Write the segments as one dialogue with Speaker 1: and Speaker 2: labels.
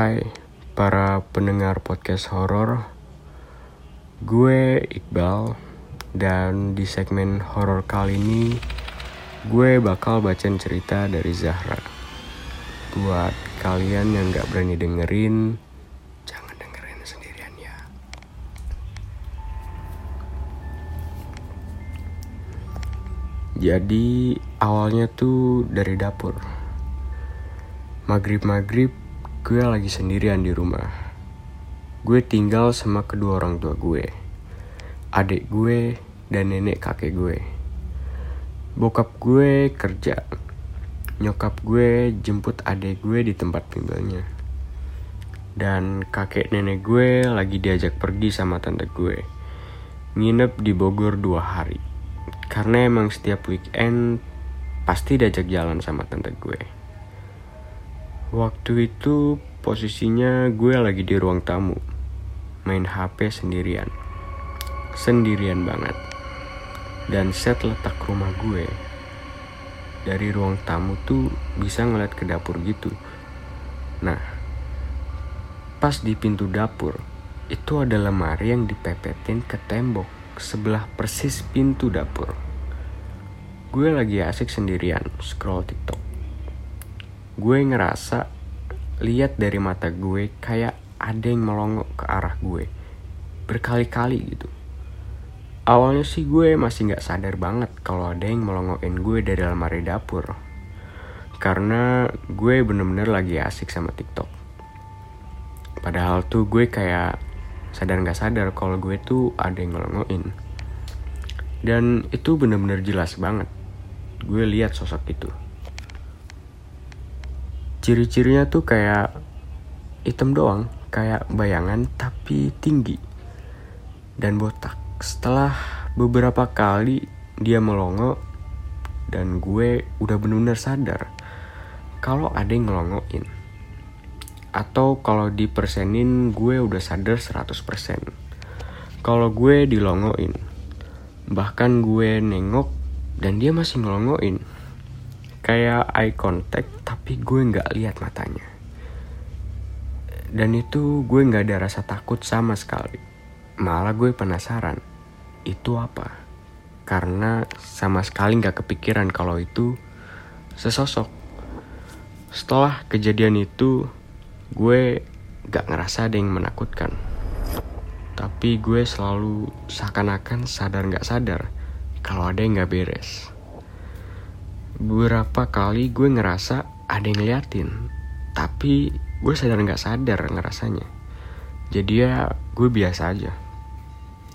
Speaker 1: Hai para pendengar podcast horor, gue Iqbal dan di segmen horor kali ini gue bakal bacain cerita dari Zahra. Buat kalian yang gak berani dengerin, jangan dengerin sendirian ya. Jadi awalnya tuh dari dapur. Maghrib-maghrib gue lagi sendirian di rumah. Gue tinggal sama kedua orang tua gue. Adik gue dan nenek kakek gue. Bokap gue kerja. Nyokap gue jemput adik gue di tempat bimbelnya. Dan kakek nenek gue lagi diajak pergi sama tante gue. Nginep di Bogor dua hari. Karena emang setiap weekend pasti diajak jalan sama tante gue. Waktu itu posisinya gue lagi di ruang tamu, main HP sendirian. Sendirian banget. Dan set letak rumah gue dari ruang tamu tuh bisa ngeliat ke dapur gitu. Nah, pas di pintu dapur, itu ada lemari yang dipepetin ke tembok sebelah persis pintu dapur. Gue lagi asik sendirian scroll TikTok. Gue ngerasa lihat dari mata gue kayak ada yang melongo ke arah gue berkali-kali gitu. Awalnya sih gue masih nggak sadar banget kalau ada yang melongokin gue dari lemari dapur. Karena gue bener-bener lagi asik sama TikTok. Padahal tuh gue kayak sadar nggak sadar kalau gue tuh ada yang ngelongoin. Dan itu bener-bener jelas banget. Gue lihat sosok itu. Ciri-cirinya tuh kayak hitam doang, kayak bayangan tapi tinggi dan botak. Setelah beberapa kali dia melongo dan gue udah bener-bener sadar kalau ada yang ngelongoin. Atau kalau dipersenin gue udah sadar 100%. Kalau gue dilongoin. Bahkan gue nengok dan dia masih ngelongoin. Kayak eye contact tapi gue nggak lihat matanya. Dan itu gue nggak ada rasa takut sama sekali. Malah gue penasaran, itu apa? Karena sama sekali nggak kepikiran kalau itu sesosok. Setelah kejadian itu, gue gak ngerasa ada yang menakutkan. Tapi gue selalu seakan-akan sadar gak sadar kalau ada yang gak beres. Beberapa kali gue ngerasa ada yang ngeliatin, tapi gue sadar gak sadar ngerasanya. Jadi ya gue biasa aja.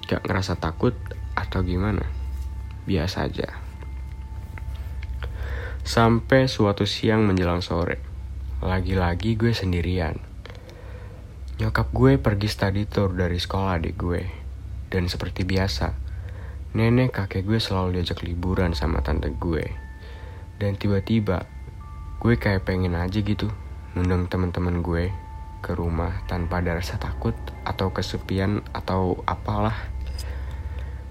Speaker 1: Gak ngerasa takut atau gimana. Biasa aja. Sampai suatu siang menjelang sore. Lagi-lagi gue sendirian. Nyokap gue pergi study tour dari sekolah adik gue. Dan seperti biasa, nenek kakek gue selalu diajak liburan sama tante gue. Dan tiba-tiba, gue kayak pengen aja gitu ngundang teman-teman gue ke rumah tanpa ada rasa takut atau kesepian atau apalah.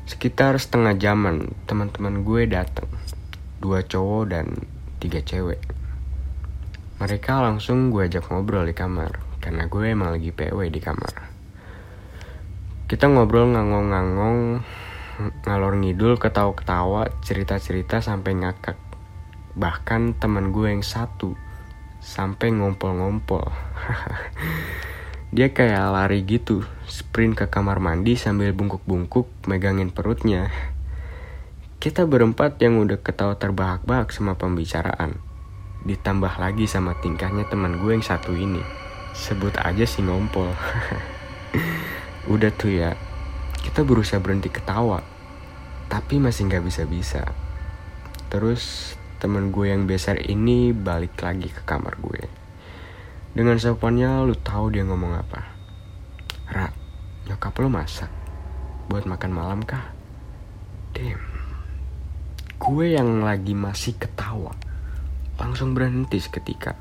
Speaker 1: Sekitar setengah jaman, teman-teman gue datang. Dua cowok dan tiga cewek. Mereka langsung gue ajak ngobrol di kamar, karena gue emang lagi PW di kamar. Kita ngobrol ngangong-ngangong, ngalor ngidul, ketawa-ketawa, cerita-cerita sampai ngakak. Bahkan teman gue yang satu, sampai ngompol-ngompol. Dia kayak lari gitu, sprint ke kamar mandi sambil bungkuk-bungkuk megangin perutnya. Kita berempat yang udah ketawa terbahak-bahak sama pembicaraan. Ditambah lagi sama tingkahnya teman gue yang satu ini. Sebut aja si ngompol. udah tuh ya, kita berusaha berhenti ketawa. Tapi masih gak bisa-bisa. Terus teman gue yang besar ini balik lagi ke kamar gue. Dengan sopannya lu tahu dia ngomong apa. Ra, nyokap lu masak buat makan malam kah? Damn. Gue yang lagi masih ketawa langsung berhenti seketika.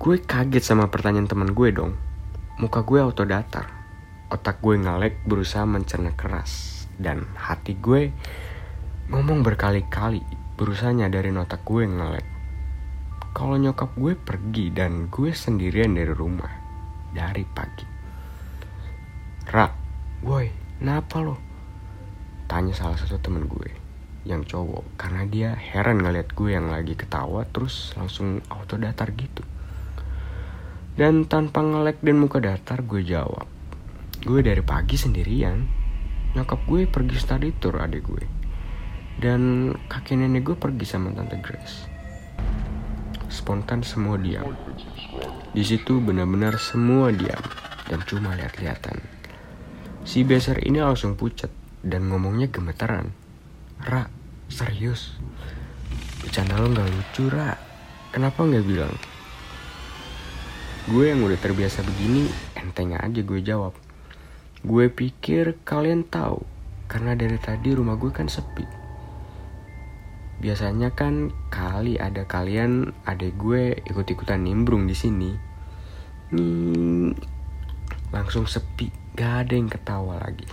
Speaker 1: Gue kaget sama pertanyaan teman gue dong. Muka gue auto datar. Otak gue ngalek berusaha mencerna keras. Dan hati gue ngomong berkali-kali berusaha nyadarin otak gue ngelek. kalau nyokap gue pergi dan gue sendirian dari rumah dari pagi. Rak, woi, kenapa lo? Tanya salah satu temen gue yang cowok karena dia heran ngeliat gue yang lagi ketawa terus langsung auto datar gitu. Dan tanpa ngelek dan muka datar gue jawab, gue dari pagi sendirian. Nyokap gue pergi study tour adik gue. Dan kakek nenek gue pergi sama tante Grace. Spontan semua diam. Di situ benar-benar semua diam dan cuma lihat-lihatan. Si beser ini langsung pucat dan ngomongnya gemetaran. Ra, serius? Bercanda lo gak lucu, Ra. Kenapa gak bilang? Gue yang udah terbiasa begini, enteng aja gue jawab. Gue pikir kalian tahu, karena dari tadi rumah gue kan sepi. Biasanya kan kali ada kalian, adek gue ikut-ikutan nimbrung di sini. Nih, langsung sepi, gak ada yang ketawa lagi.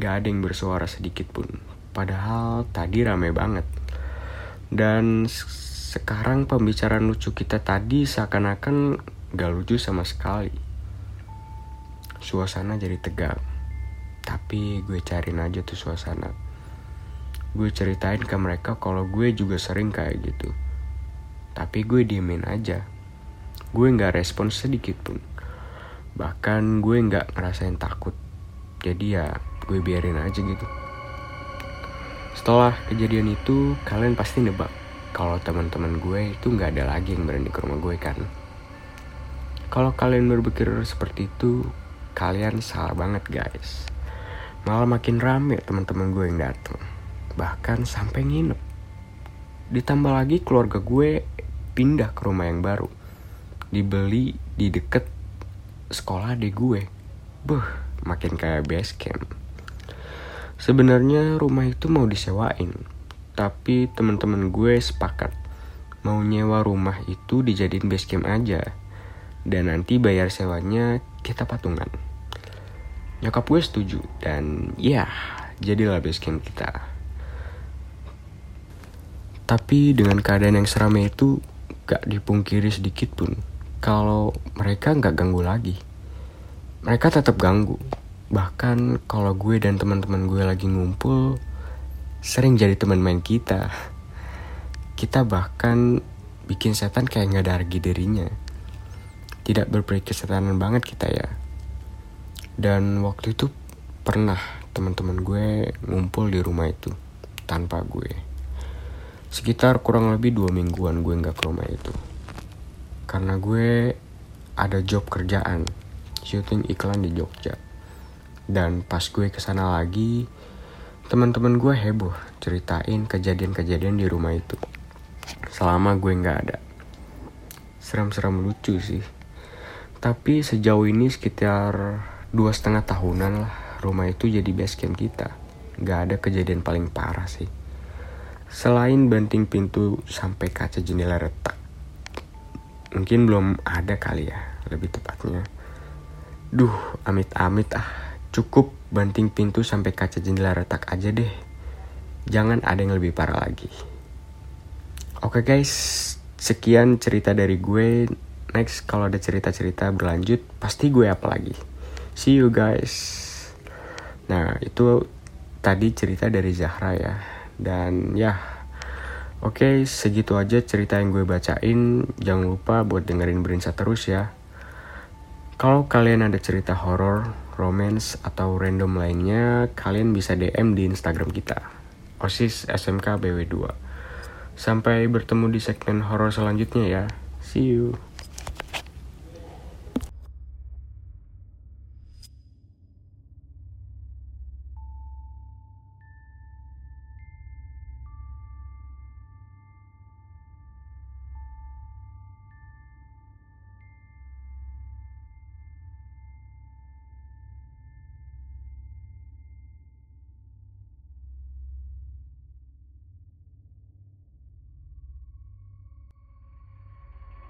Speaker 1: Gak ada yang bersuara sedikit pun. Padahal tadi rame banget. Dan sekarang pembicaraan lucu kita tadi seakan-akan gak lucu sama sekali suasana jadi tegang. Tapi gue cariin aja tuh suasana. Gue ceritain ke mereka kalau gue juga sering kayak gitu. Tapi gue diemin aja. Gue gak respon sedikit pun. Bahkan gue gak ngerasain takut. Jadi ya gue biarin aja gitu. Setelah kejadian itu, kalian pasti nebak kalau teman-teman gue itu nggak ada lagi yang berani ke rumah gue kan. Kalau kalian berpikir seperti itu, kalian salah banget guys. Malah makin rame teman-teman gue yang datang. Bahkan sampai nginep. Ditambah lagi keluarga gue pindah ke rumah yang baru. Dibeli di deket sekolah di gue. Buh, makin kayak base camp. Sebenarnya rumah itu mau disewain, tapi teman-teman gue sepakat mau nyewa rumah itu dijadiin base camp aja. Dan nanti bayar sewanya kita patungan. Nyokap gue setuju dan ya jadilah base camp kita. Tapi dengan keadaan yang seramai itu gak dipungkiri sedikit pun kalau mereka gak ganggu lagi. Mereka tetap ganggu. Bahkan kalau gue dan teman-teman gue lagi ngumpul, sering jadi teman main kita. Kita bahkan bikin setan kayak gak ada harga dirinya tidak berpikir setanan banget kita ya dan waktu itu pernah teman-teman gue ngumpul di rumah itu tanpa gue sekitar kurang lebih dua mingguan gue nggak ke rumah itu. Karena gue ada job kerjaan syuting iklan di Jogja. Dan pas gue ke sana lagi teman-teman gue heboh ceritain kejadian-kejadian di rumah itu. Selama gue nggak ada. Seram-seram lucu sih. Tapi sejauh ini sekitar dua setengah tahunan lah rumah itu jadi base camp kita. Gak ada kejadian paling parah sih. Selain banting pintu sampai kaca jendela retak. Mungkin belum ada kali ya, lebih tepatnya. Duh, amit-amit ah. Cukup banting pintu sampai kaca jendela retak aja deh. Jangan ada yang lebih parah lagi. Oke guys, sekian cerita dari gue next kalau ada cerita-cerita berlanjut pasti gue apa lagi see you guys nah itu tadi cerita dari Zahra ya dan ya oke okay, segitu aja cerita yang gue bacain. Jangan lupa buat dengerin Berinsa terus ya. Kalau kalian ada cerita horor romance atau random lainnya kalian bisa DM di Instagram kita. OSIS SMK BW2 sampai bertemu di segmen horor selanjutnya ya. See you